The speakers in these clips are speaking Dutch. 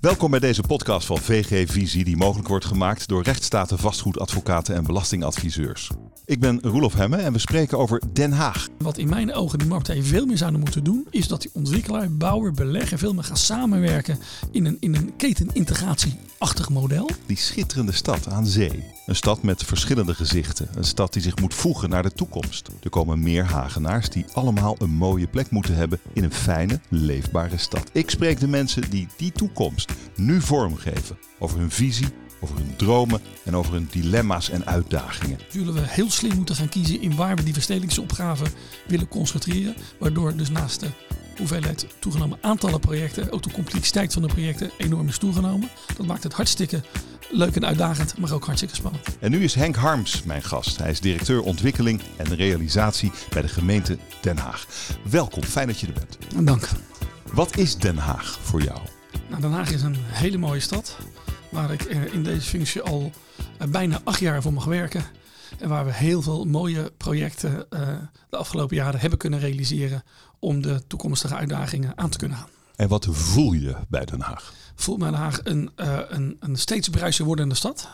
Welkom bij deze podcast van VG Visie, die mogelijk wordt gemaakt door rechtsstaten, vastgoedadvocaten en belastingadviseurs. Ik ben Roelof Hemme en we spreken over Den Haag. Wat in mijn ogen die marktpartijen veel meer zouden moeten doen, is dat die ontwikkelaar, bouwer, belegger veel meer gaan samenwerken in een, in een ketenintegratieachtig model. Die schitterende stad aan zee. Een stad met verschillende gezichten. Een stad die zich moet voegen naar de toekomst. Er komen meer Hagenaars die allemaal een mooie plek moeten hebben in een fijne, leefbare stad. Ik spreek de mensen die die toekomst nu vormgeven. Over hun visie, over hun dromen en over hun dilemma's en uitdagingen. Zullen we heel slim moeten gaan kiezen in waar we die verstedelijkingsopgave willen concentreren. Waardoor dus naast de hoeveelheid toegenomen aantallen projecten, ook de complexiteit van de projecten enorm is toegenomen. Dat maakt het hartstikke leuk en uitdagend, maar ook hartstikke spannend. En nu is Henk Harms mijn gast. Hij is directeur ontwikkeling en realisatie bij de gemeente Den Haag. Welkom, fijn dat je er bent. Dank. Wat is Den Haag voor jou? Nou, Den Haag is een hele mooie stad. Waar ik eh, in deze functie al eh, bijna acht jaar voor mag werken. En waar we heel veel mooie projecten uh, de afgelopen jaren hebben kunnen realiseren. om de toekomstige uitdagingen aan te kunnen gaan. En wat voel je bij Den Haag? Voelt bij Den Haag een, uh, een, een steeds bruiser wordende stad.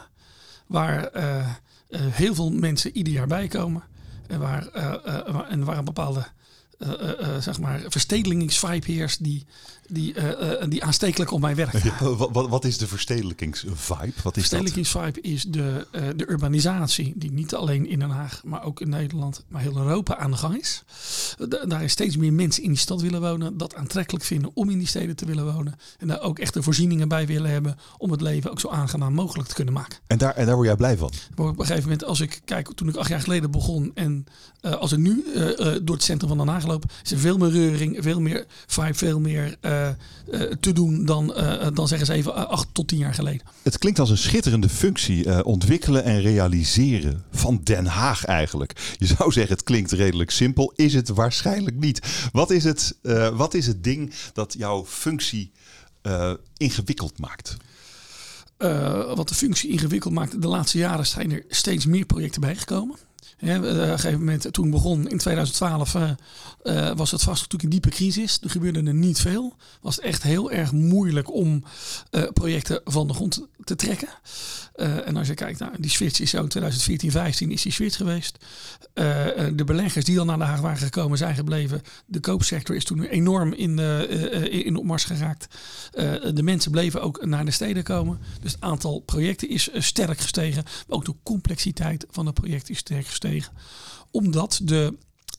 Waar uh, heel veel mensen ieder jaar bijkomen. En waar, en waar een bepaalde uh, uh, zeg maar, verstedelijkingsvibe heerst die, die, uh, die aanstekelijk op mij werkt. Ja, wat, wat, is de verstedelijkingsvibe? Wat is verstedelijkingsvibe is de, de urbanisatie die niet alleen in Den Haag, maar ook in Nederland, maar heel Europa aan de gang is. daar is steeds meer mensen in die stad willen wonen, dat aantrekkelijk vinden om in die steden te willen wonen. En daar ook echt de voorzieningen bij willen hebben om het leven ook zo aangenaam mogelijk te kunnen maken. En daar, en daar word jij blij van? Op een gegeven moment, als ik kijk, toen ik acht jaar geleden begon en als ik nu door het centrum van Den Haag loop, is er veel meer reuring, veel meer vibe, veel meer uh, uh, te doen dan, uh, dan zeggen ze even acht tot tien jaar geleden. Het klinkt als een schitterende functie, ontwikkelen en realiseren van Den Haag eigenlijk. Je zou zeggen het klinkt redelijk simpel, is het waarschijnlijk niet. Wat is het, wat is het ding dat jouw functie ingewikkeld maakt? wat de functie ingewikkeld maakt, de laatste jaren zijn er steeds meer projecten bijgekomen. Ja, op een gegeven moment, toen begon in 2012, uh, uh, was het vast natuurlijk een diepe crisis. Er gebeurde er niet veel. Was echt heel erg moeilijk om projecten van de grond te trekken. Uh, en als je kijkt naar die switch is zo 2014, 15 is die switch geweest. de beleggers die dan naar de Haag waren gekomen zijn gebleven. De koopsector is toen enorm in, in opmars geraakt. de mensen bleven ook naar de steden komen. Dus het aantal projecten is sterk gestegen. Maar ook de complexiteit van het project is sterk gestegen omdat de,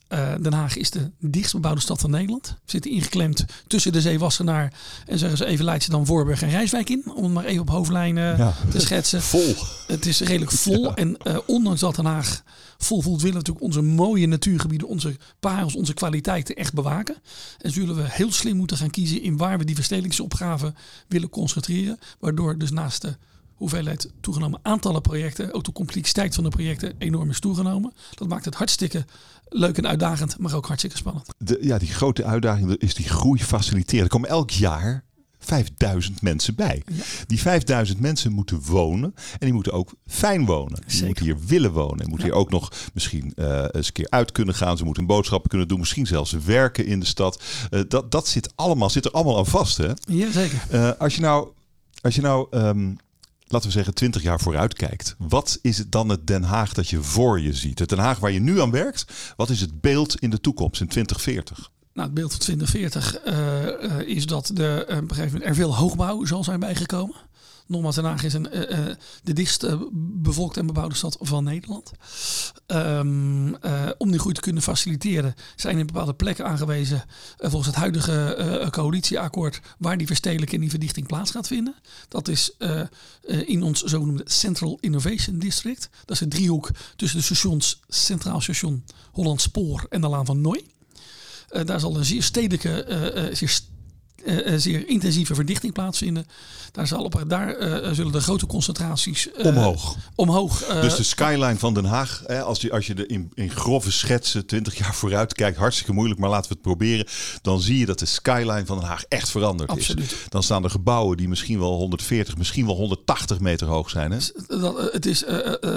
uh, Den Haag is de dichtstbebouwde stad van Nederland. We zitten ingeklemd tussen de Zeewassenaar en zeggen ze even Leidse dan Voorburg en Rijswijk in. Om het maar even op hoofdlijnen ja. te schetsen. Vol. Het is redelijk vol. Ja. En uh, ondanks dat Den Haag vol voelt, willen we natuurlijk onze mooie natuurgebieden, onze parels, onze kwaliteiten echt bewaken. En zullen we heel slim moeten gaan kiezen in waar we die verstedelijkingsopgave willen concentreren. Waardoor dus naast de hoeveelheid toegenomen aantallen projecten, ook de complexiteit van de projecten enorm is toegenomen. Dat maakt het hartstikke leuk en uitdagend, maar ook hartstikke spannend. De, ja, die grote uitdaging is die groei faciliteren. Er komen elk jaar 5000 mensen bij. Ja. Die 5000 mensen moeten wonen en die moeten ook fijn wonen. Ze moeten hier willen wonen. En moeten ja. hier ook nog misschien uh, eens een keer uit kunnen gaan. Ze moeten boodschappen kunnen doen. Misschien zelfs werken in de stad. Uh, dat, dat zit allemaal, zit er allemaal aan vast. Hè? Jazeker. Uh, als je nou, als je nou um, laten we zeggen, 20 jaar vooruit kijkt. Wat is het dan het Den Haag dat je voor je ziet? Het Den Haag waar je nu aan werkt, wat is het beeld in de toekomst in 2040? Nou, het beeld van 2040 uh, uh, is dat de, uh, op een gegeven moment er veel hoogbouw zal zijn bijgekomen. Nogmaals, Den Haag is een, uh, de dichtst uh, bevolkte en bebouwde stad van Nederland. Uh, om die groei te kunnen faciliteren zijn in bepaalde plekken aangewezen volgens het huidige coalitieakkoord waar die verstedelijking en die verdichting plaats gaat vinden. Dat is in ons zogenoemde Central Innovation District. Dat is een driehoek tussen de stations Centraal Station Holland Spoor en de Laan van Nooi. daar zal een zeer stedelijke, zeer uh, zeer intensieve verdichting plaatsvinden. Daar, zal op, daar uh, zullen de grote concentraties uh, omhoog. omhoog dus de skyline van Den Haag, hè, als, je, als je er in, in grove schetsen 20 jaar vooruit kijkt, hartstikke moeilijk, maar laten we het proberen. Dan zie je dat de skyline van Den Haag echt veranderd Absoluut. is. Dan staan er gebouwen die misschien wel 140, misschien wel 180 meter hoog zijn. Hè? Dat, het is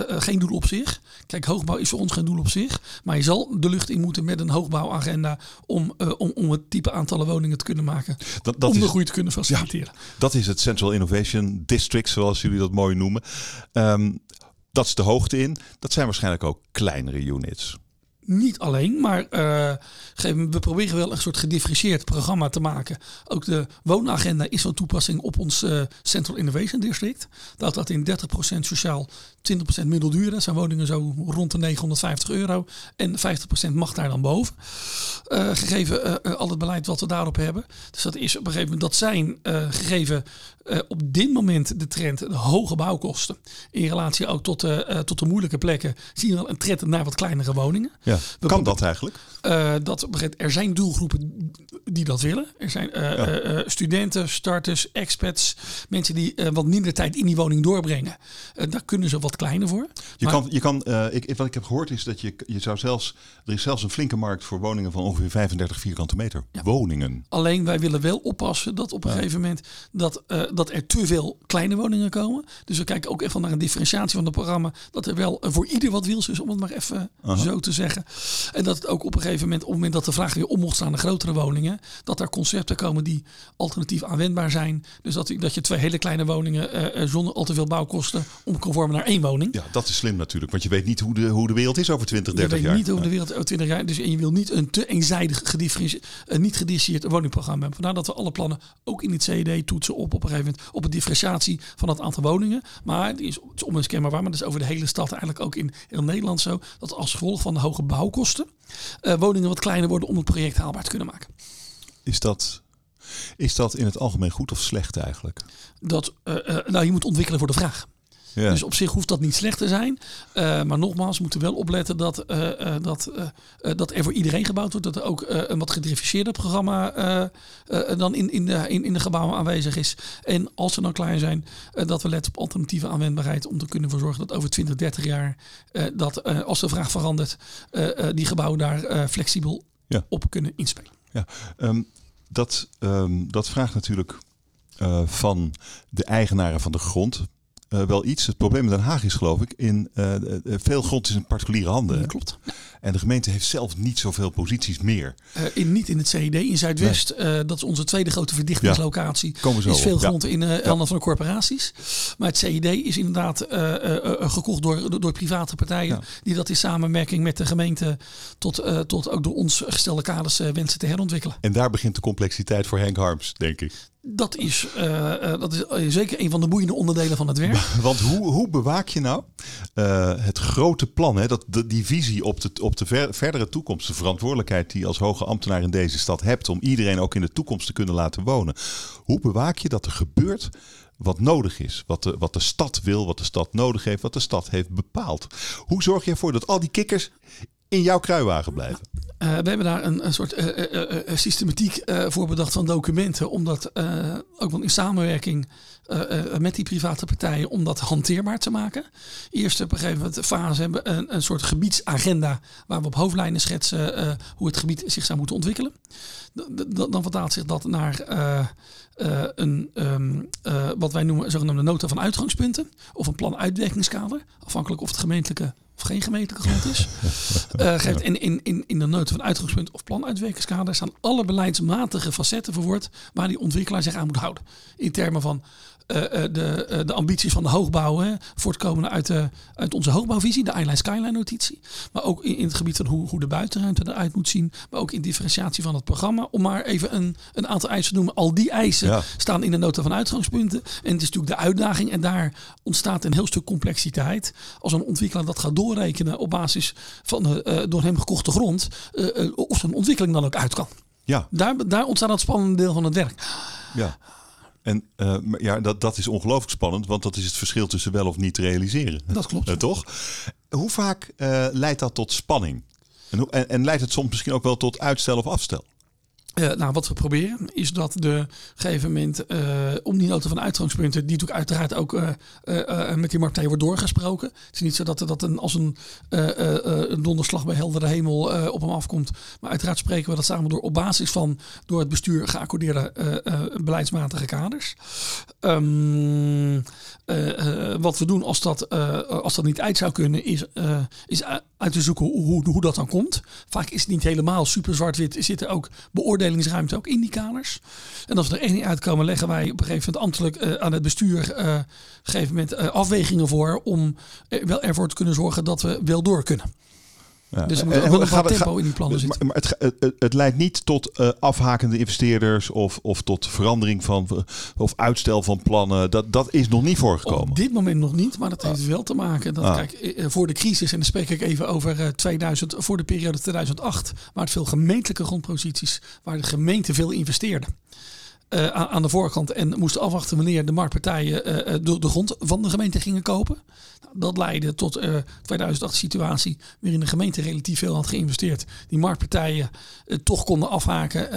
geen doel op zich. Kijk, hoogbouw is voor ons geen doel op zich. Maar je zal de lucht in moeten met een hoogbouwagenda om, om, om het type aantallen woningen te kunnen maken dat, dat om is, de groei te kunnen faciliteren. dat is het Central Innovation District, zoals jullie dat mooi noemen. Um, dat is de hoogte in. Dat zijn waarschijnlijk ook kleinere units niet alleen, maar uh, we proberen wel een soort gedifferentieerd programma te maken. Ook de woonagenda is van toepassing op ons uh, Central Innovation District. Dat dat in 30% sociaal, 20% middelduur. Zijn woningen zo rond de 950 euro. En 50% mag daar dan boven. Uh, gegeven al het beleid wat we daarop hebben. Dus dat is op een gegeven moment, dat zijn gegeven op dit moment de trend, de hoge bouwkosten. In relatie ook tot, tot de moeilijke plekken, zien we wel een trend naar wat kleinere woningen. Ja kan dat eigenlijk? Uh, dat, er zijn doelgroepen die dat willen. Er zijn uh, studenten, starters, expats, mensen die wat minder tijd in die woning doorbrengen. daar kunnen ze wat kleiner voor. Je kan, je kan ik, wat ik heb gehoord is dat je, je zou zelfs, er is zelfs een flinke markt voor woningen van ongeveer 35 vierkante meter. Woningen. Alleen wij willen wel oppassen dat op een gegeven moment dat, dat er te veel kleine woningen komen. Dus we kijken ook even naar een differentiatie van het programma. Dat er wel voor ieder wat wils is, om het maar even zo te zeggen. En dat het ook op een gegeven moment, op het moment dat de vraag weer om mocht staan naar grotere woningen, dat er concepten komen die alternatief aanwendbaar zijn. Dus dat, dat je twee hele kleine woningen uh, zonder al te veel bouwkosten omconformen naar één woning. Ja, dat is slim natuurlijk, want je weet niet hoe de, hoe de wereld is over 20, 30 jaar. Je weet niet hoe de wereld over 20 jaar Dus en je wil niet een te eenzijdig gedifferentieerd, uh, niet gedifferentieerd woningprogramma hebben. Vandaar dat we alle plannen ook in het CED toetsen op op een gegeven moment op een differentiatie van het aantal woningen. Maar het is, het is onmiskenbaar waar, maar dat is over de hele stad eigenlijk ook in heel Nederland zo, dat als gevolg van de hoge bouwkosten uh, woningen wat kleiner worden om het project haalbaar te kunnen maken. Is dat, is dat in het algemeen goed of slecht eigenlijk? Dat, uh, nou, je moet ontwikkelen voor de vraag. Ja. Dus op zich hoeft dat niet slecht te zijn. Uh, maar nogmaals, we moeten wel opletten dat, uh, dat, dat er voor iedereen gebouwd wordt. Dat er ook een wat gedifferentieerder programma dan in, in, de, in, in de gebouwen aanwezig is. En als ze dan klaar zijn, dat we letten op alternatieve aanwendbaarheid. Om te kunnen voor zorgen dat over 20, 30 jaar, dat als de vraag verandert, die gebouwen daar flexibel ja. op kunnen inspelen. Ja, um, dat, um, dat vraagt natuurlijk van de eigenaren van de grond uh, wel iets. Het probleem in Den Haag is geloof ik, in uh, veel grond is in particuliere handen. klopt. En de gemeente heeft zelf niet zoveel posities meer. Uh, in, niet in het CED, in Zuidwest. Nee. dat is onze tweede grote verdichtingslocatie. Ja, Komen zo is veel grond in ja. van de corporaties. Maar het CED is inderdaad gekocht door, door private partijen. Die dat in samenwerking met de gemeente tot, tot ook door ons gestelde kaders wensen te herontwikkelen. En daar begint de complexiteit voor Henk Harms, denk ik. Dat is, uh, dat is eh, zeker een van de boeiende onderdelen van het werk. Want hoe, hoe bewaak je nou het grote plan, hè, dat, die visie op de, op de ver, verdere toekomst, de verantwoordelijkheid die je als hoge ambtenaar in deze stad hebt om iedereen ook in de toekomst te kunnen laten wonen. Hoe bewaak je dat er gebeurt wat nodig is, wat de, wat de stad wil, wat de stad nodig heeft, wat de stad heeft bepaald? Hoe zorg je ervoor dat al die kikkers in jouw kruiwagen blijven? Uh, we hebben daar een, een soort uh, uh, systematiek voor bedacht van documenten. Om dat ook wel in samenwerking met die private partijen om dat hanteerbaar te maken. Eerst op een gegeven moment fase hebben een, een soort gebiedsagenda waar we op hoofdlijnen schetsen hoe het gebied zich zou moeten ontwikkelen. dan vertaalt zich dat naar een, um, wat wij noemen zogenaamde nota van uitgangspunten of een plan uitwerkingskader. Afhankelijk of het gemeentelijke geen gemeentelijke grond is. uh, geeft in, in, in, in de nota van uitgangspunt of planuitwerkingskader staan alle beleidsmatige facetten verwoord waar die ontwikkelaar zich aan moet houden. In termen van uh, de, uh, de ambities van de hoogbouw, hè, voortkomende uit, de, uit onze hoogbouwvisie, de Eyeline Skyline notitie. Maar ook in, in, het gebied van hoe, hoe de buitenruimte eruit moet zien. Maar ook in differentiatie van het programma. Om maar even een, een aantal eisen te noemen. Al die eisen staan in de nota van uitgangspunten. En het is natuurlijk de uitdaging. En daar ontstaat een heel stuk complexiteit. Als een ontwikkelaar dat gaat doorrekenen op basis van de door hem gekochte grond. of zijn ontwikkeling dan ook uit kan. Ja. Daar, daar ontstaat dat spannende deel van het werk. Ja. En uh, ja, dat, dat is ongelooflijk spannend, want dat is het verschil tussen wel of niet realiseren. Dat klopt. Uh, toch? Hoe vaak uh, leidt dat tot spanning? En, hoe, en, en leidt het soms misschien ook wel tot uitstel of afstel? Uh, nou, wat we proberen is dat de gegeven moment uh, om die nota van uitgangspunten, die natuurlijk uiteraard ook uh, met die marktij wordt doorgesproken. Het is niet zo dat, dat een, als een, een donderslag bij heldere hemel op hem afkomt. Maar uiteraard spreken we dat samen door op basis van door het bestuur geaccordeerde beleidsmatige kaders. Um, wat we doen als dat, als dat niet uit zou kunnen, is, is uit te zoeken hoe, hoe, hoe dat dan komt. Vaak is het niet helemaal super zwart-wit. Zitten ook beoordelingen beoordelingsruimte ook in die. En als we er niet uitkomen, leggen wij op een gegeven moment ambtelijk aan het bestuur uh, een gegeven moment afwegingen voor om wel ervoor te kunnen zorgen dat we wel door kunnen. Ja. Dus er moet ook wel een tempo in die plannen zitten. Maar, het, het, het, leidt niet tot uh, afhakende investeerders of, of tot verandering van of uitstel van plannen. Dat, dat is nog niet voorgekomen. Op dit moment nog niet, maar dat heeft wel te maken. Dat, ah. Kijk, eh, voor de crisis, en dan spreek ik even over uh, 2000, voor de periode 2008, waar het veel gemeentelijke grondposities, waar de gemeente veel investeerde. Uh, aan de voorkant en moesten afwachten wanneer de marktpartijen uh, de, de, grond van de gemeente gingen kopen. Nou, dat leidde tot uh, 2008 situatie waarin de gemeente relatief veel had geïnvesteerd. Die marktpartijen toch konden afhaken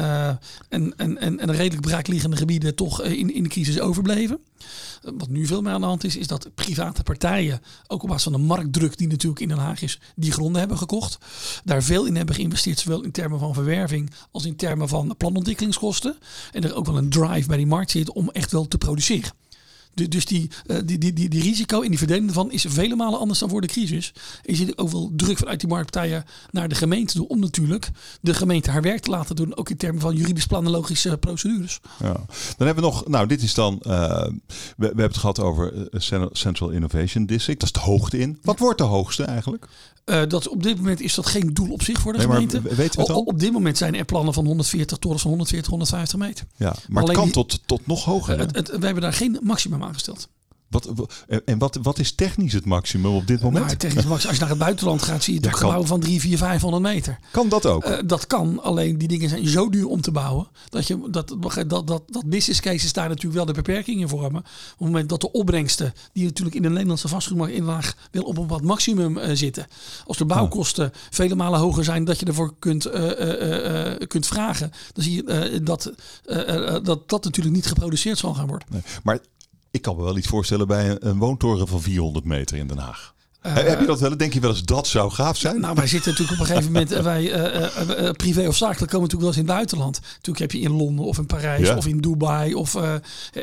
en, en, en, en redelijk braakliggende gebieden toch in, in de crisis overbleven. Wat nu veel meer aan de hand is, is dat private partijen, ook op basis van de marktdruk die natuurlijk in Den Haag is, die gronden hebben gekocht. Daar veel in hebben geïnvesteerd, zowel in termen van verwerving als in termen van planontwikkelingskosten. En er ook wel een drive bij die markt zit om echt wel te produceren. Dus die, eh, die, die, die, die risico in die verdeling ervan is vele malen anders dan voor de crisis. Je ziet ook wel druk vanuit die marktpartijen naar de gemeente toe. Om natuurlijk de gemeente haar werk te laten doen. Ook in termen van juridisch planologische procedures. Ja. Dan hebben we nog, nou dit is dan, uh, we, we, hebben het gehad over eh, Central Innovation District. Dat is de hoogte in. Wat wordt de hoogste eigenlijk? Uh, dat op dit moment is dat geen doel op zich voor de nee, gemeente. Het al? Op, dit moment zijn er plannen van 140 torens van 140, 150 meter. Ja, maar het kan tot, tot nog hoger. Het, het, we hebben daar geen maximum aangesteld. Wat, en wat, wat is technisch het maximum op dit moment? Nou, technisch maximum, als je naar het buitenland gaat, zie je toch gebouwen van 3, 4, 500 meter. Kan dat ook? Uh, dat kan, alleen die dingen zijn zo duur om te bouwen. Dat, je, dat, dat, dat, dat business cases daar natuurlijk wel de beperkingen vormen. Op het moment dat de opbrengsten, die natuurlijk in de Nederlandse vastgoedmarkt in laag, wil op een wat maximum uh, zitten. Als de bouwkosten oh. vele malen hoger zijn dat je ervoor kunt, uh, kunt vragen, dan zie je dat, dat dat natuurlijk niet geproduceerd zal gaan worden. Nee, maar ik kan me wel iets voorstellen bij een, woontoren van 400 meter in Den Haag. Uh, Heb je dat wel? Denk je wel eens dat zou gaaf zijn? Nou, wij zitten natuurlijk op een gegeven moment, eh, wij uh, uh, privé of zakelijk komen natuurlijk wel eens in het buitenland. Natuurlijk heb je in Londen of in Parijs of in Dubai of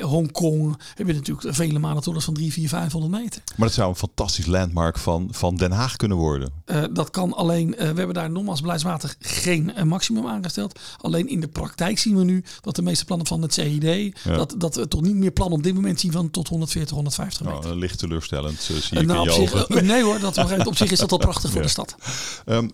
Hongkong, heb je natuurlijk vele maanden torens van 3, 4, 500 meter. Maar dat zou een fantastisch landmark van, van Den Haag kunnen worden. dat kan alleen, we hebben daar nogmaals beleidsmatig geen maximum aangesteld. Alleen in de praktijk zien we nu dat de meeste plannen van het CID, dat, dat we toch niet meer plannen op dit moment zien van tot 140, 150 meter. Nou, licht teleurstellend, zie ik nou, in je Nee hoor, dat op zich is dat al prachtig voor de stad. Um,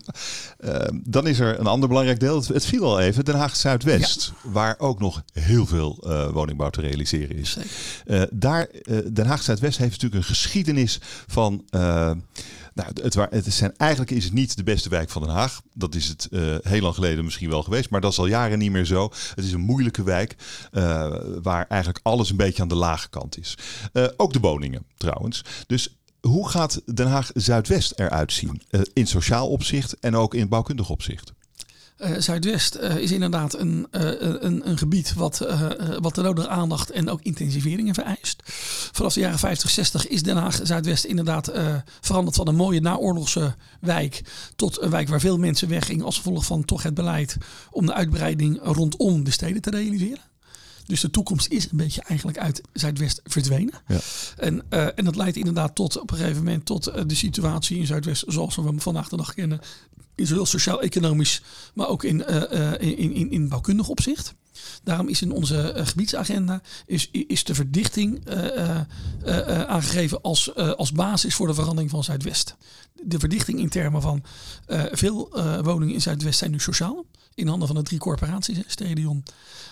uh, dan is er een ander belangrijk deel. Het, viel al even, Den Haag Zuidwest. Waar ook nog heel veel uh, woningbouw te realiseren is. Uh, daar, Den Haag Zuidwest heeft natuurlijk een geschiedenis van... Nou, het, het zijn, eigenlijk is het niet de beste wijk van Den Haag. Dat is het uh, heel lang geleden misschien wel geweest. Maar dat is al jaren niet meer zo. Het is een moeilijke wijk. Uh, waar eigenlijk alles een beetje aan de lage kant is. Uh, ook de woningen trouwens. Dus hoe gaat Den Haag Zuidwest eruit zien? Uh, in sociaal opzicht en ook in bouwkundig opzicht? Uh, Zuidwest uh, is inderdaad een, een, een, gebied wat, wat de nodige aandacht en ook intensiveringen vereist. Vanaf de jaren 50, 60 is Den Haag Zuidwest inderdaad veranderd van een mooie naoorlogse wijk tot een wijk waar veel mensen weggingen als gevolg van toch het beleid om de uitbreiding rondom de steden te realiseren. Dus de toekomst is een beetje eigenlijk uit Zuidwest verdwenen. Ja. En, uh, en dat leidt inderdaad tot op een gegeven moment tot uh, de situatie in Zuidwest zoals we hem vandaag de dag kennen. In zowel sociaal-economisch, maar ook in, uh, in, in, in bouwkundig opzicht. Daarom is in onze uh, gebiedsagenda is, is de verdichting uh, uh, aangegeven als, als basis voor de verandering van Zuidwest. De verdichting in termen van veel woningen in Zuidwest zijn nu sociaal in handen van de drie corporaties, Stedion,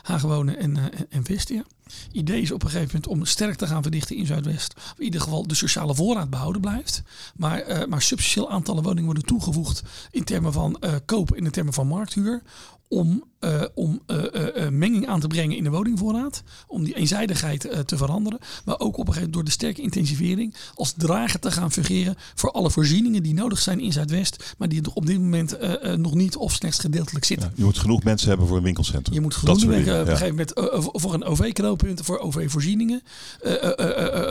Hagewonen en, uh, en Vestia. Idee is op een gegeven moment om sterk te gaan verdichten in Zuidwest. In ieder geval de sociale voorraad behouden blijft. Maar, uh, maar substantieel aantallen woningen worden toegevoegd in termen van uh, koop, in termen van markthuur om, uh, om uh, uh, menging aan te brengen in de woningvoorraad. Om die eenzijdigheid te veranderen. Maar ook op een gegeven moment door de sterke intensivering als drager te gaan fungeren voor alle voorzieningen die nodig zijn in Zuidwest. Maar die er op dit moment nog niet of slechts gedeeltelijk zitten. Ja, je moet genoeg mensen hebben voor een winkelcentrum. Je moet genoeg mensen op een gegeven moment voor een OV-knooppunt, voor OV-voorzieningen.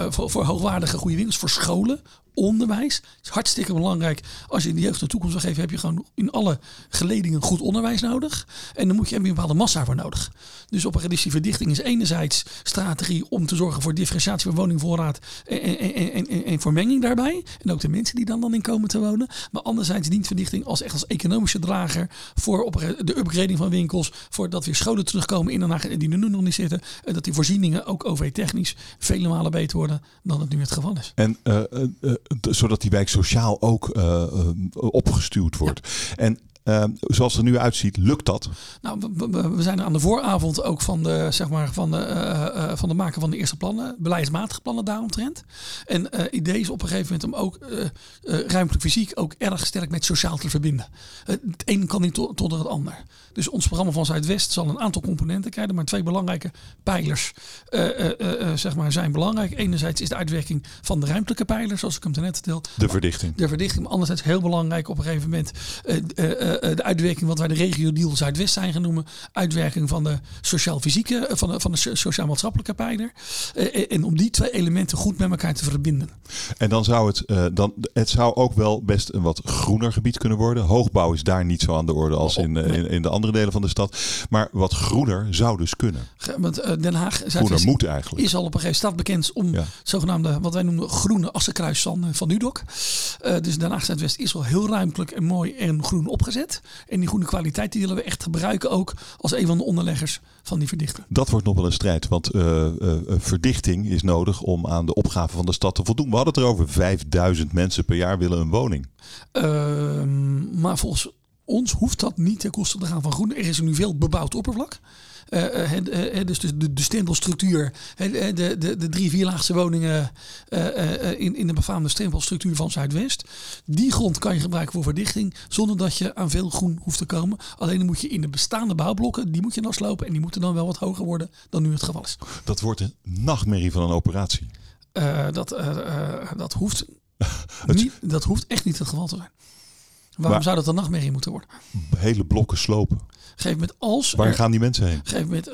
voor, voor hoogwaardige goede winkels, voor scholen onderwijs. Het is hartstikke belangrijk. Als je de jeugd een toekomst wil geven, heb je gewoon in alle geledingen goed onderwijs nodig. En dan moet je, een bepaalde massa voor nodig. Dus op een die verdichting is enerzijds strategie om te zorgen voor differentiatie van woningvoorraad en, en, en, en, vermenging daarbij. En ook de mensen die dan, dan in komen te wonen. Maar anderzijds dient verdichting als echt als economische drager voor op de upgrading van winkels. Voor dat weer scholen terugkomen in Den Haag die er nu nog niet zitten. En dat die voorzieningen ook OV-technisch vele malen beter worden dan het nu het geval is. En uh, uh, zodat die wijk sociaal ook uh, opgestuurd wordt. En uh, zoals het er nu uitziet, lukt dat? Nou, we, we, zijn aan de vooravond ook van de, zeg maar, van de, uh, uh, van de maken van de eerste plannen, beleidsmatige plannen daaromtrent. En idee is op een gegeven moment om ook ruimtelijk fysiek ook erg sterk met sociaal te verbinden. het een kan niet tot, tot het ander. Dus ons programma van Zuidwest zal een aantal componenten krijgen, maar twee belangrijke pijlers zeg maar, zijn belangrijk. Enerzijds is de uitwerking van de ruimtelijke pijlers, zoals ik hem net vertelde. De verdichting. De verdichting, maar anderzijds heel belangrijk op een gegeven moment de uitwerking wat wij de regio deal Zuidwest zijn genoemd. Uitwerking van de sociaal-fysieke, van de, van de sociaal-maatschappelijke pijler. en om die twee elementen goed met elkaar te verbinden. En dan zou het, dan, het zou ook wel best een wat groener gebied kunnen worden. Hoogbouw is daar niet zo aan de orde als in, in, in de andere delen van de stad. Maar wat groener zou dus kunnen. Want Den Haag groener moet eigenlijk. is al op een gegeven stad bekend om ja. zogenaamde, wat wij noemen, groene assenkruis van, van Udok. Uh, dus Den Haag Zuidwest is wel heel ruimtelijk en mooi en groen opgezet. En die groene kwaliteit die willen we echt gebruiken ook als een van de onderleggers van die verdichting. Dat wordt nog wel een strijd, want uh, uh, verdichting is nodig om aan de opgave van de stad te voldoen. We hadden het erover, 5000 mensen per jaar willen een woning. Ehm, maar volgens ons hoeft dat niet ten koste te gaan van groen. Er is nu veel bebouwd oppervlak. Uh, uh, dus de, de, de stempelstructuur, de, de, de drie vierlaagse woningen in, in de befaamde stempelstructuur van Zuidwest. Die grond kan je gebruiken voor verdichting zonder dat je aan veel groen hoeft te komen. Alleen dan moet je in de bestaande bouwblokken, die moet je dan slopen en die moeten dan wel wat hoger worden dan nu het geval is. Dat wordt een nachtmerrie van een operatie. dat, dat, hoeft niet, dat hoeft echt niet het geval te zijn. Waarom zou dat een nachtmerrie moeten worden? Hele blokken slopen. Geef met als. Waar gaan die mensen heen? Geef met, uh,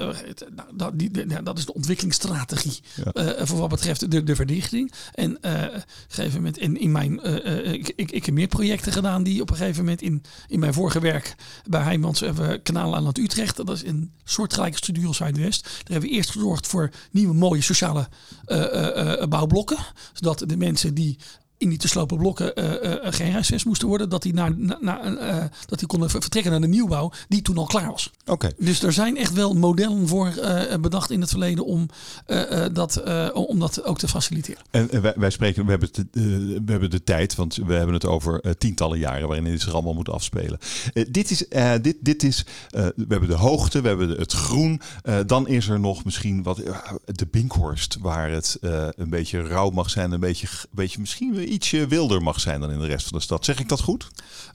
nou, dat, die, nou, dat is de ontwikkelingsstrategie ja. uh, voor wat betreft de, de verdichting. En uh, gegeven moment in, in mijn. ik, ik, ik heb meer projecten gedaan die op een gegeven moment in, in mijn vorige werk bij Heijmans hebben we Kanaal aan het Utrecht. Dat is een soortgelijke studie als Zuidwest. Daar hebben we eerst gezorgd voor nieuwe mooie sociale bouwblokken. Zodat de mensen die in die te slopen blokken uh, uh, geen huisvest moesten worden. Dat die, naar, naar, uh, dat die konden vertrekken naar de nieuwbouw die toen al klaar was. Oké. Dus er zijn echt wel modellen voor bedacht in het verleden om, dat, om dat ook te faciliteren. En wij, wij spreken, we hebben, de, we hebben de tijd, want we hebben het over tientallen jaren waarin dit zich allemaal moet afspelen. dit is, dit, dit is we hebben de hoogte, we hebben het groen. dan is er nog misschien wat de Binkhorst, waar het een beetje rauw mag zijn, een beetje, beetje misschien ietsje wilder mag zijn dan in de rest van de stad. Zeg ik dat goed?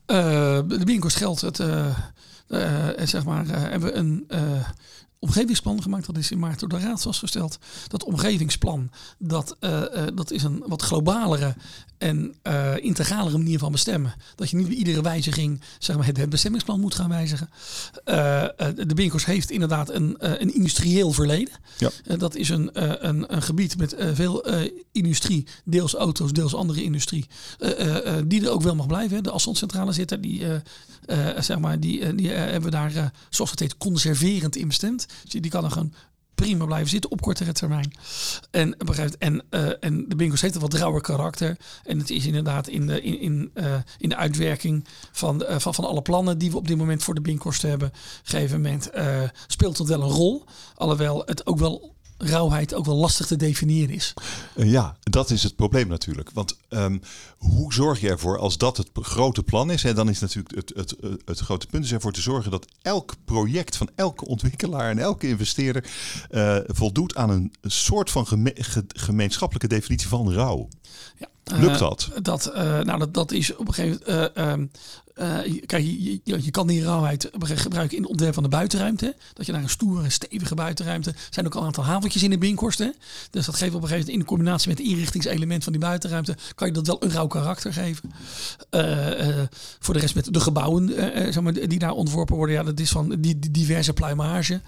Uh, de Binkhorst geldt het, uh, uh, zeg maar, hebben een omgevingsplan gemaakt. Dat is in maart door de Raad vastgesteld. Dat omgevingsplan, dat, dat is een wat globalere en uh, integralere manier van bestemmen. Dat je niet bij iedere wijziging zeg maar, het, bestemmingsplan moet gaan wijzigen. De Binkers heeft inderdaad een, een industrieel verleden. Ja. dat is een, een, een gebied met veel industrie, deels auto's, deels andere industrie, die er ook wel mag blijven. De afstandscentrale zitten, die, zeg maar, die, die hebben we daar, zoals het heet, conserverend in bestemd. Die kan er gewoon prima blijven zitten op kortere termijn. En, en, uh, en de Binkos heeft een wat rauwer karakter. En het is inderdaad in de, in, in, uh, in de uitwerking van, uh, van, van alle plannen die we op dit moment voor de Binkhorst hebben. Een gegeven moment speelt het wel een rol. Alhoewel het ook wel rauwheid ook wel lastig te definiëren is. Eh, ja, dat is het probleem natuurlijk. Want um, hoe zorg je ervoor als dat het grote plan is? En dan is natuurlijk het, het, het, het grote punt is ervoor te zorgen dat elk project van elke ontwikkelaar en elke investeerder uh, voldoet aan een soort van geme gemeenschappelijke definitie van rouw. Ja. Lukt dat? Uh, dat, uh, nou, dat, dat is op een gegeven moment. Uh, Uh, kijk, je, je, kan die rauwheid gebruiken in het ontwerp van de buitenruimte. Dat je naar een stoere, stevige buitenruimte. Er zijn ook al een aantal haventjes in de Binkhorst. Hè? Dus dat geeft op een gegeven moment in combinatie met het inrichtingselement van die buitenruimte. kan je dat wel een rauw karakter geven. Uh, uh, voor de rest met de gebouwen zeg maar, die daar ontworpen worden. Ja, dat is van die, die diverse pluimage.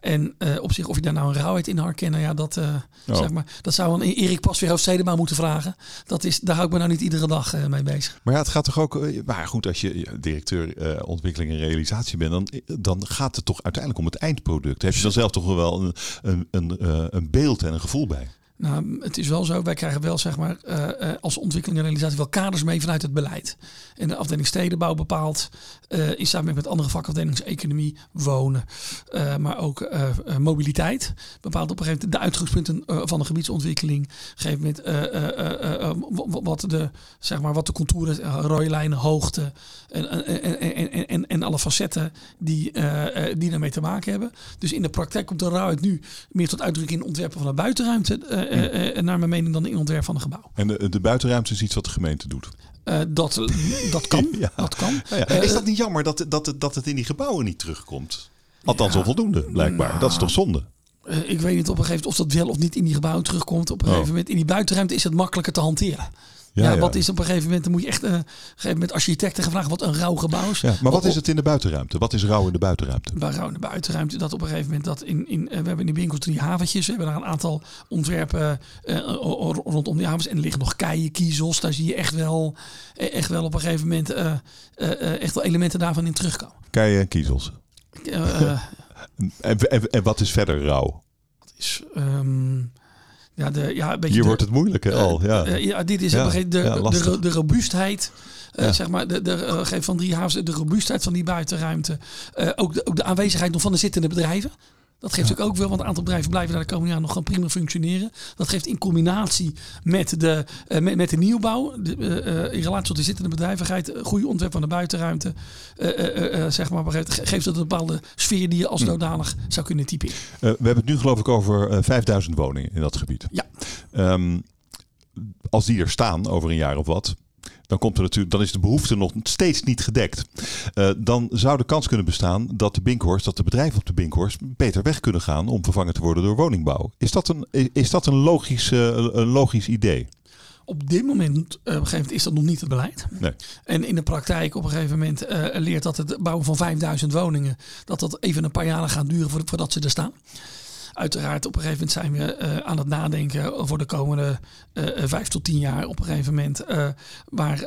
En op zich, of je daar nou een rauwheid in herkennen. Ja, dat, oh. zeg maar, dat zou een Erik Pasveer Stedema moeten vragen. Dat is, daar hou ik me nou niet iedere dag mee bezig. Maar ja, het gaat toch ook. Maar goed, als je directeur uh, ontwikkeling en realisatie bent, dan, dan gaat het toch uiteindelijk om het eindproduct. Heb je dan zelf toch wel een, een, een, eh, een beeld en een gevoel bij? Nou, het is wel zo, wij krijgen wel zeg maar uh, als ontwikkeling en realisatie wel kaders mee vanuit het beleid. En de afdeling stedenbouw bepaalt uh, in samenwerking met andere vakafdelingen, economie, wonen, maar ook mobiliteit. Bepaalt op een gegeven moment de uitgangspunten van de gebiedsontwikkeling. Geeft met wat de zeg maar wat de contouren, rode lijnen, hoogte en, en, en, en, en alle facetten die, die daarmee te maken hebben. Dus in de praktijk komt de rauwheid nu meer tot uitdrukking in ontwerpen van de buitenruimte uh, naar mijn mening dan in ontwerp van een gebouw. En de, de buitenruimte is iets wat de gemeente doet? dat, dat kan. ja. Dat kan. Ja, is dat niet jammer dat, dat, dat het in die gebouwen niet terugkomt? Althans onvoldoende, blijkbaar. Nou, dat is toch zonde? ik weet niet op een gegeven moment of dat wel of niet in die gebouwen terugkomt. Op een oh. gegeven moment in die buitenruimte is het makkelijker te hanteren. Ja, wat is op een gegeven moment, dan moet je echt uh, een gegeven moment architecten vragen wat een rauw gebouw is. Ja, maar wat is het in de buitenruimte? Wat is rauw in de buitenruimte? Bij rauw in de buitenruimte, dat op een gegeven moment dat in, in we hebben in die winkels drie haventjes, we hebben daar een aantal ontwerpen uh, rondom die havens en er liggen nog keien, kiezels, daar zie je echt wel, echt wel op een gegeven moment echt wel elementen daarvan in terugkomen. Keien en kiezels. en, en, en, wat is verder rauw? Dat is... Um, ja, de, ja, Hier wordt het moeilijk uh, al. Ja. Uh, ja, dit is ja, de, de, de, de, robuustheid. Uh, zeg maar, de, de, van drie havens, de robuustheid van die buitenruimte. ook, de, ook de aanwezigheid nog van de zittende bedrijven. Dat geeft ook ook wel, want een aantal bedrijven blijven daar de komende jaren nog gewoon prima functioneren. Dat geeft in combinatie met de, uh, met, met de nieuwbouw, de, uh, in relatie tot de zittende bedrijvigheid, goede ontwerp van de buitenruimte, zeg maar, geeft het een bepaalde sfeer die je als zodanig zou kunnen typeren. we hebben het nu geloof ik over 5000 woningen in dat gebied. Ja. Um, als die er staan over een jaar of wat, dan, komt er natuurlijk, dan is de behoefte nog steeds niet gedekt. Uh, dan zou de kans kunnen bestaan dat de Binkhorst, dat de bedrijven op de Binkhorst beter weg kunnen gaan om vervangen te worden door woningbouw. Is dat een, is dat een, logisch, uh, een logisch idee? Op dit moment, uh, op een gegeven moment is dat nog niet het beleid. Nee. En in de praktijk op een gegeven moment uh, leert dat het bouwen van 5000 woningen, dat dat even een paar jaren gaat duren voordat ze er staan. Uiteraard, op een gegeven moment zijn we uh, aan het nadenken voor de komende uh, vijf tot tien jaar. Op een gegeven moment waar,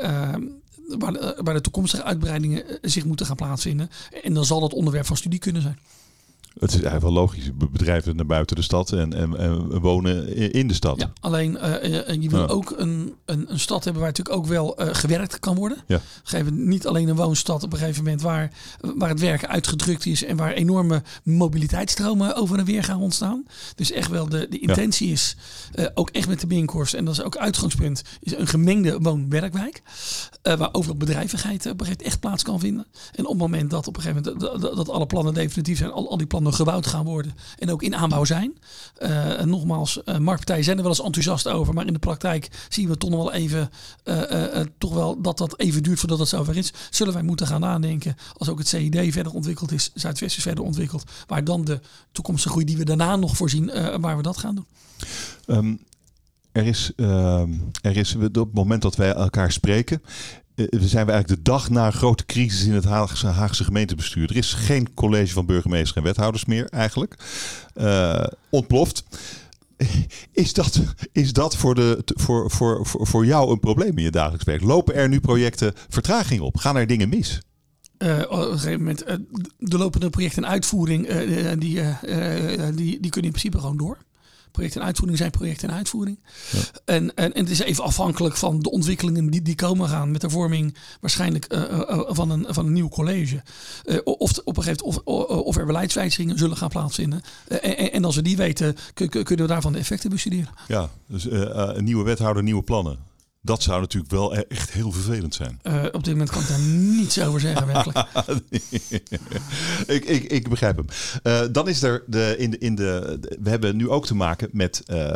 waar de toekomstige uitbreidingen zich moeten gaan plaatsvinden. En dan zal dat onderwerp van studie kunnen zijn. Het is eigenlijk wel logisch. Bedrijven naar buiten de stad en, en, en wonen in de stad. Ja, alleen uh, je wil ook een, een, een, stad hebben waar natuurlijk ook wel uh, gewerkt kan worden. Ja. Geven niet alleen een woonstad op een gegeven moment waar, waar het werk uitgedrukt is en waar enorme mobiliteitsstromen over en weer gaan ontstaan. Dus echt wel de, de intentie is uh, ook echt met de Binkhorst. En dat is ook uitgangspunt. Is een gemengde woon-werkwijk. waar overal bedrijvigheid op een gegeven moment echt plaats kan vinden. En op het moment dat op een gegeven moment dat, dat alle plannen definitief zijn, al, al die plannen gebouwd gaan worden en ook in aanbouw zijn. Uh, nogmaals, uh, marktpartijen zijn er wel eens enthousiast over, maar in de praktijk zien we toch nog wel even uh, toch wel dat dat even duurt voordat het zover is. Zullen wij moeten gaan nadenken als ook het CID verder ontwikkeld is, Zuidwest is verder ontwikkeld, waar dan de toekomstige groei die we daarna nog voorzien, waar we dat gaan doen. Um, er is, uh, er is op het moment dat wij elkaar spreken, uh, zijn we eigenlijk de dag na een grote crisis in het Haagse, Haagse gemeentebestuur. Er is geen college van burgemeesters en wethouders meer eigenlijk. Uh, ontploft. Is dat, is dat voor, de, voor, voor, voor, jou een probleem in je dagelijks werk? Lopen er nu projecten vertraging op? Gaan er dingen mis? Op een gegeven moment, de lopende projecten en uitvoering, uh, die, die, die kunnen in principe gewoon door project en uitvoering zijn project en uitvoering. Ja. En, en, en, het is even afhankelijk van de ontwikkelingen die, die komen gaan met de vorming waarschijnlijk uh, uh, van, een, van een nieuw college. Uh, of op een gegeven moment of, of er beleidswijzigingen zullen gaan plaatsvinden. En, en, als we die weten, kunnen we daarvan de effecten bestuderen. Ja, dus een nieuwe wethouder, nieuwe plannen. Dat zou natuurlijk wel e- echt heel vervelend zijn. Uh, op dit moment kan ik daar niets over zeggen, werkelijk. ik, ik, ik begrijp hem. Uh, dan is er de, in de, in de, we hebben nu ook te maken met uh,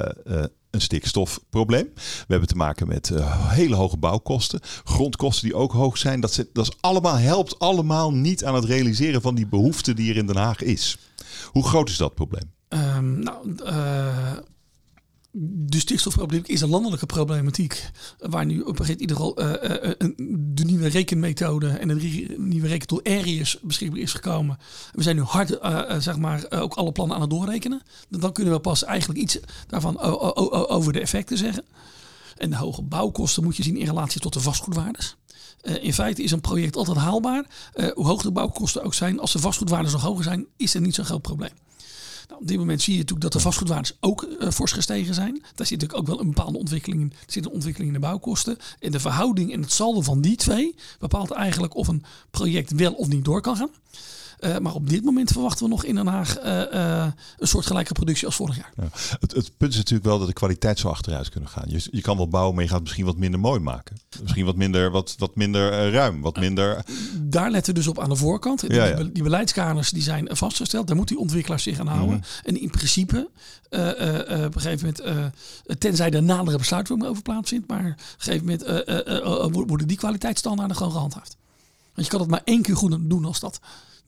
een stikstofprobleem. We hebben te maken met hele hoge bouwkosten, grondkosten die ook hoog zijn. Dat, dat is allemaal, helpt allemaal niet aan het realiseren van die behoefte die er in Den Haag is. Hoe groot is dat probleem? Um, nou, uh, de stikstofproblematiek is een landelijke problematiek. Waar nu op een gegeven ieder geval uh, uh, de nieuwe rekenmethode en de nieuwe rekentool Aries beschikbaar is gekomen. We zijn nu hard, zeg maar, ook alle plannen aan het doorrekenen. Dan kunnen we pas eigenlijk iets daarvan over de effecten zeggen. En de hoge bouwkosten moet je zien in relatie tot de vastgoedwaardes. in feite is een project altijd haalbaar. hoe hoog de bouwkosten ook zijn, als de vastgoedwaardes nog hoger zijn, is er niet zo'n groot probleem. Op dit moment zie je natuurlijk dat de vastgoedwaardes ook uh, fors gestegen zijn. Daar zit natuurlijk ook wel een bepaalde ontwikkeling in. Er zit een ontwikkeling in de bouwkosten. En de verhouding en het saldo van die twee bepaalt eigenlijk of een project wel of niet door kan gaan. Uh, maar op dit moment verwachten we nog in Den Haag uh, uh, een soortgelijke productie als vorig jaar. Ja. Het, het, punt is natuurlijk wel dat de kwaliteit zo achteruit kunnen gaan. Je, je kan wel bouwen, maar je gaat het misschien wat minder mooi maken. Misschien wat minder, wat, wat minder ruim, wat minder... Daar letten we dus op aan de voorkant. Die, ja, ja. die beleidskaders die zijn vastgesteld. Daar moeten die ontwikkelaars zich aan houden. Mm -hmm. En in principe, op een gegeven moment, tenzij de nadere besluitvorming over plaatsvindt, maar op een gegeven moment worden die kwaliteitsstandaarden gewoon gehandhaafd. Want je kan het maar één keer goed doen als dat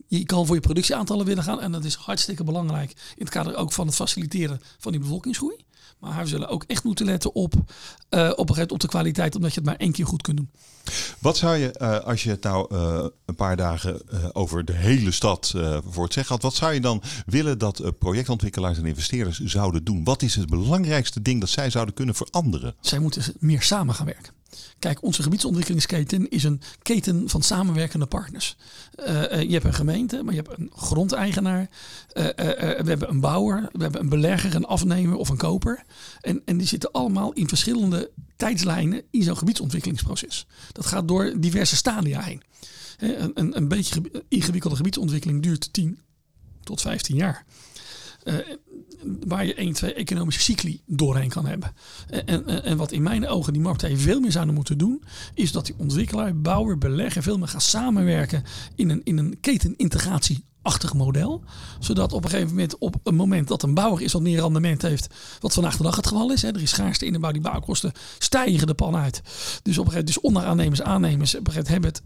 je kan voor je productieaantallen willen gaan. En dat is hartstikke belangrijk in het kader ook van het faciliteren van die bevolkingsgroei. Maar we zullen ook echt moeten letten op, uh, op, op de kwaliteit, omdat je het maar één keer goed kunt doen. Wat zou je, uh, als je het nou uh, een paar dagen over de hele stad voor het zeggen had, wat zou je dan willen dat projectontwikkelaars en investeerders zouden doen? Wat is het belangrijkste ding dat zij zouden kunnen veranderen? Zij moeten meer samen gaan werken. Kijk, onze gebiedsontwikkelingsketen is een keten van samenwerkende partners. Je hebt een gemeente, maar je hebt een grondeigenaar. We hebben een bouwer, we hebben een belegger, een afnemer of een koper. En, en die zitten allemaal in verschillende tijdslijnen in zo'n gebiedsontwikkelingsproces. Dat gaat door diverse stadia heen. Een, een, een beetje ingewikkelde gebiedsontwikkeling duurt 10 tot 15 jaar. Uh, waar je één, twee economische cycli doorheen kan hebben. En, en, en wat in mijn ogen die marktpartijen veel meer zouden moeten doen, is dat die ontwikkelaar, bouwer, belegger veel meer gaan samenwerken in een, in een ketenintegratie achtig model. Zodat op een gegeven moment, op een moment dat een bouwer is wat meer rendement heeft, wat vandaag de dag het geval is. Hè, er is schaarste in de bouw, die bouwkosten stijgen de pan uit. Dus op een gegeven dus onderaannemers, aannemers, op hebben het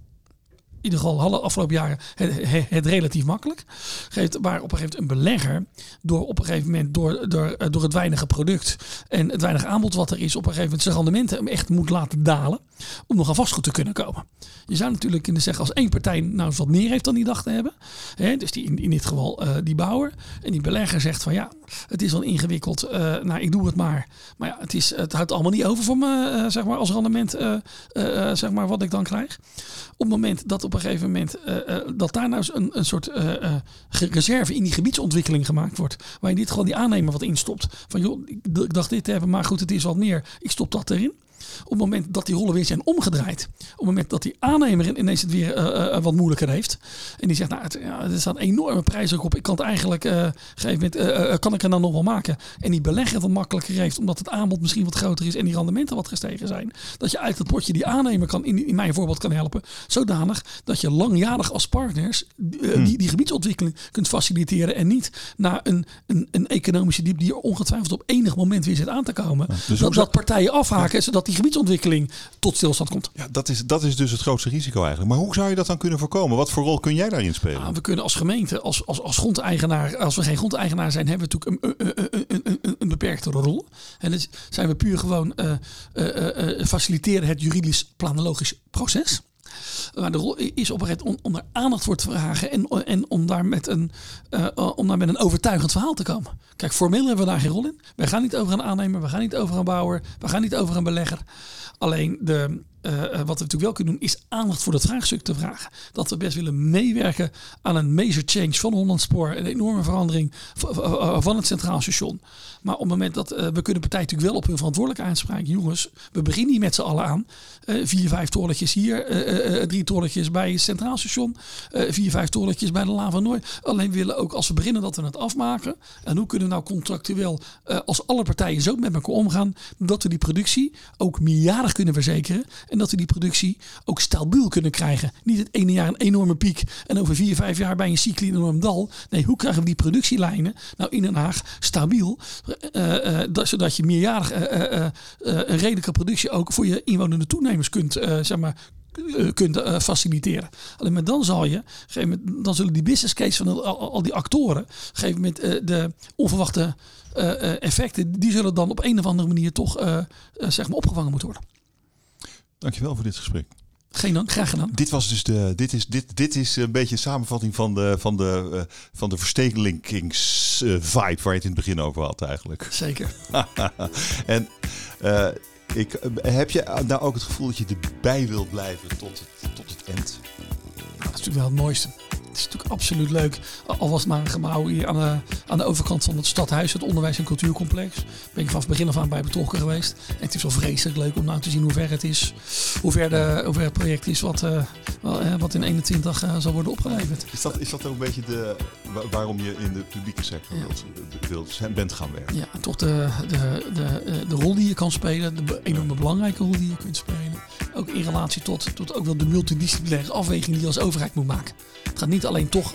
in ieder geval alle afgelopen jaren het, het, relatief makkelijk. Geeft waar op een gegeven moment een belegger door op een gegeven moment door, door, eh, door het weinige product en het weinig aanbod wat er is, op een gegeven moment zijn rendementen echt moet laten dalen om nog aan vastgoed te kunnen komen. Je zou natuurlijk kunnen zeggen als één partij nou eens wat meer heeft dan die dacht te hebben. Hè, dus die, in, in dit geval uh, die bouwer. En die belegger zegt van ja, het is wel ingewikkeld. Uh, nou, ik doe het maar. Maar ja, het, is, het houdt allemaal niet over voor me, uh, zeg maar, als rendement, zeg maar, wat ik dan krijg. Op het moment dat op een gegeven moment dat daar nou eens een, een soort reserve in die gebiedsontwikkeling gemaakt wordt. Waar je niet gewoon die aannemer wat instopt. Van joh, ik dacht dit te hebben, maar goed, het is wat meer. Ik stop dat erin. Op het moment dat die rollen weer zijn omgedraaid. Op het moment dat die aannemer ineens het weer uh, uh, wat moeilijker heeft. En die zegt, nou, het, ja, er staat enorme prijs ook op. Ik kan het eigenlijk, uh, gegeven moment, kan ik er dan nog wel maken. En die belegger wat makkelijker heeft, omdat het aanbod misschien wat groter is en die rendementen wat gestegen zijn. Dat je uit het potje die aannemer kan, in, in mijn voorbeeld kan helpen. Zodanig dat je langjarig als partners hmm. die, die gebiedsontwikkeling kunt faciliteren. En niet naar een, een, een economische diep die er ongetwijfeld op enig moment weer zit aan te komen. Ja, dus dat, dat partijen afhaken, zodat die gebiedsontwikkeling tot stilstand komt. Ja, dat is, dat is dus het grootste risico eigenlijk. Maar hoe zou je dat dan kunnen voorkomen? Wat voor rol kun jij daarin spelen? Nou, we kunnen als gemeente, als, als, als grondeigenaar, als we geen grondeigenaar zijn, hebben we natuurlijk een, een, een, een, een beperkte rol. En dan zijn we puur gewoon uh, uh, uh, faciliteren het juridisch planologisch proces. Maar de rol is op om, om aandacht voor te vragen en, en om, daar met een, uh, om daar met een overtuigend verhaal te komen. Kijk, formeel hebben we daar geen rol in. We gaan niet over een aannemer, we gaan niet over een bouwer, we gaan niet over een belegger. Alleen de, uh, wat we natuurlijk wel kunnen doen, is aandacht voor dat vraagstuk te vragen. Dat we best willen meewerken aan een major change van Hollandspoor. Een enorme verandering van het Centraal Station. Maar op het moment dat we kunnen partijen natuurlijk wel op hun verantwoordelijkheid aanspreken. Jongens, we beginnen hier met z'n allen aan. Uh, vier, vijf torentjes hier. drie torentjes bij het Centraal Station. vier, vijf torentjes bij de Laan van Nooi. Alleen we willen ook als we beginnen dat we het afmaken. En hoe kunnen we nou contractueel als alle partijen zo met elkaar omgaan. Dat we die productie ook meerjarig kunnen verzekeren. En En dat we die productie ook stabiel kunnen krijgen. Niet het ene jaar een enorme piek en over vier, vijf jaar bij een cycli een enorm dal. Nee, hoe krijgen we die productielijnen nou in Den Haag stabiel? Uh, dat, zodat je meerjarig een redelijke productie ook voor je inwonende toenemers kunt, zeg maar, kunt faciliteren. Alleen maar dan zal je, moment, dan zullen die business case van al, al die actoren, op een gegeven moment de onverwachte effecten, die zullen dan op een of andere manier toch zeg maar opgevangen moeten worden. Dankjewel voor dit gesprek. Geen dank, graag gedaan. Dit was dus de, dit is, dit, dit is een beetje een samenvatting van de, van de, uh, van de waar je het in het begin over had eigenlijk. Zeker. en uh, ik, heb je nou ook het gevoel dat je erbij wilt blijven tot het, tot het eind? Nou, dat is natuurlijk wel het mooiste is natuurlijk absoluut leuk. Al was het maar een gebouw hier aan de, aan de overkant van het stadhuis, het onderwijs- en cultuurcomplex. Ben ik vanaf begin af aan bij betrokken geweest. En het is wel vreselijk leuk om nou te zien hoe ver het is. Hoe ver, de, hoe ver het project is wat, uh, wat in 21 uh, zal worden opgeleverd. Is dat, is dat ook een beetje de, waarom je in de publieke sector ja. wilt, wilt, bent gaan werken? Ja, toch de, de, de, de rol die je kan spelen. De enorme belangrijke rol die je kunt spelen. Ook in relatie tot, tot ook wel de multidisciplinaire afweging die je als overheid moet maken. Het gaat niet alleen toch,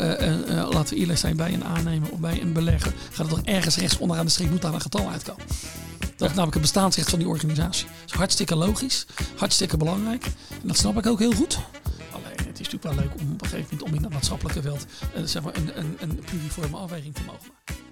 uh, uh, laten we eerlijk zijn, bij een aannemer of bij een belegger, gaat het toch ergens rechts onderaan de streep moet daar een getal uitkomen. Dat is namelijk het bestaansrecht van die organisatie. Dat is hartstikke logisch, hartstikke belangrijk. En dat snap ik ook heel goed. Alleen, het is natuurlijk wel leuk om op een gegeven moment om in dat maatschappelijke veld zeg maar een, een, een pluriforme afweging te mogen maken.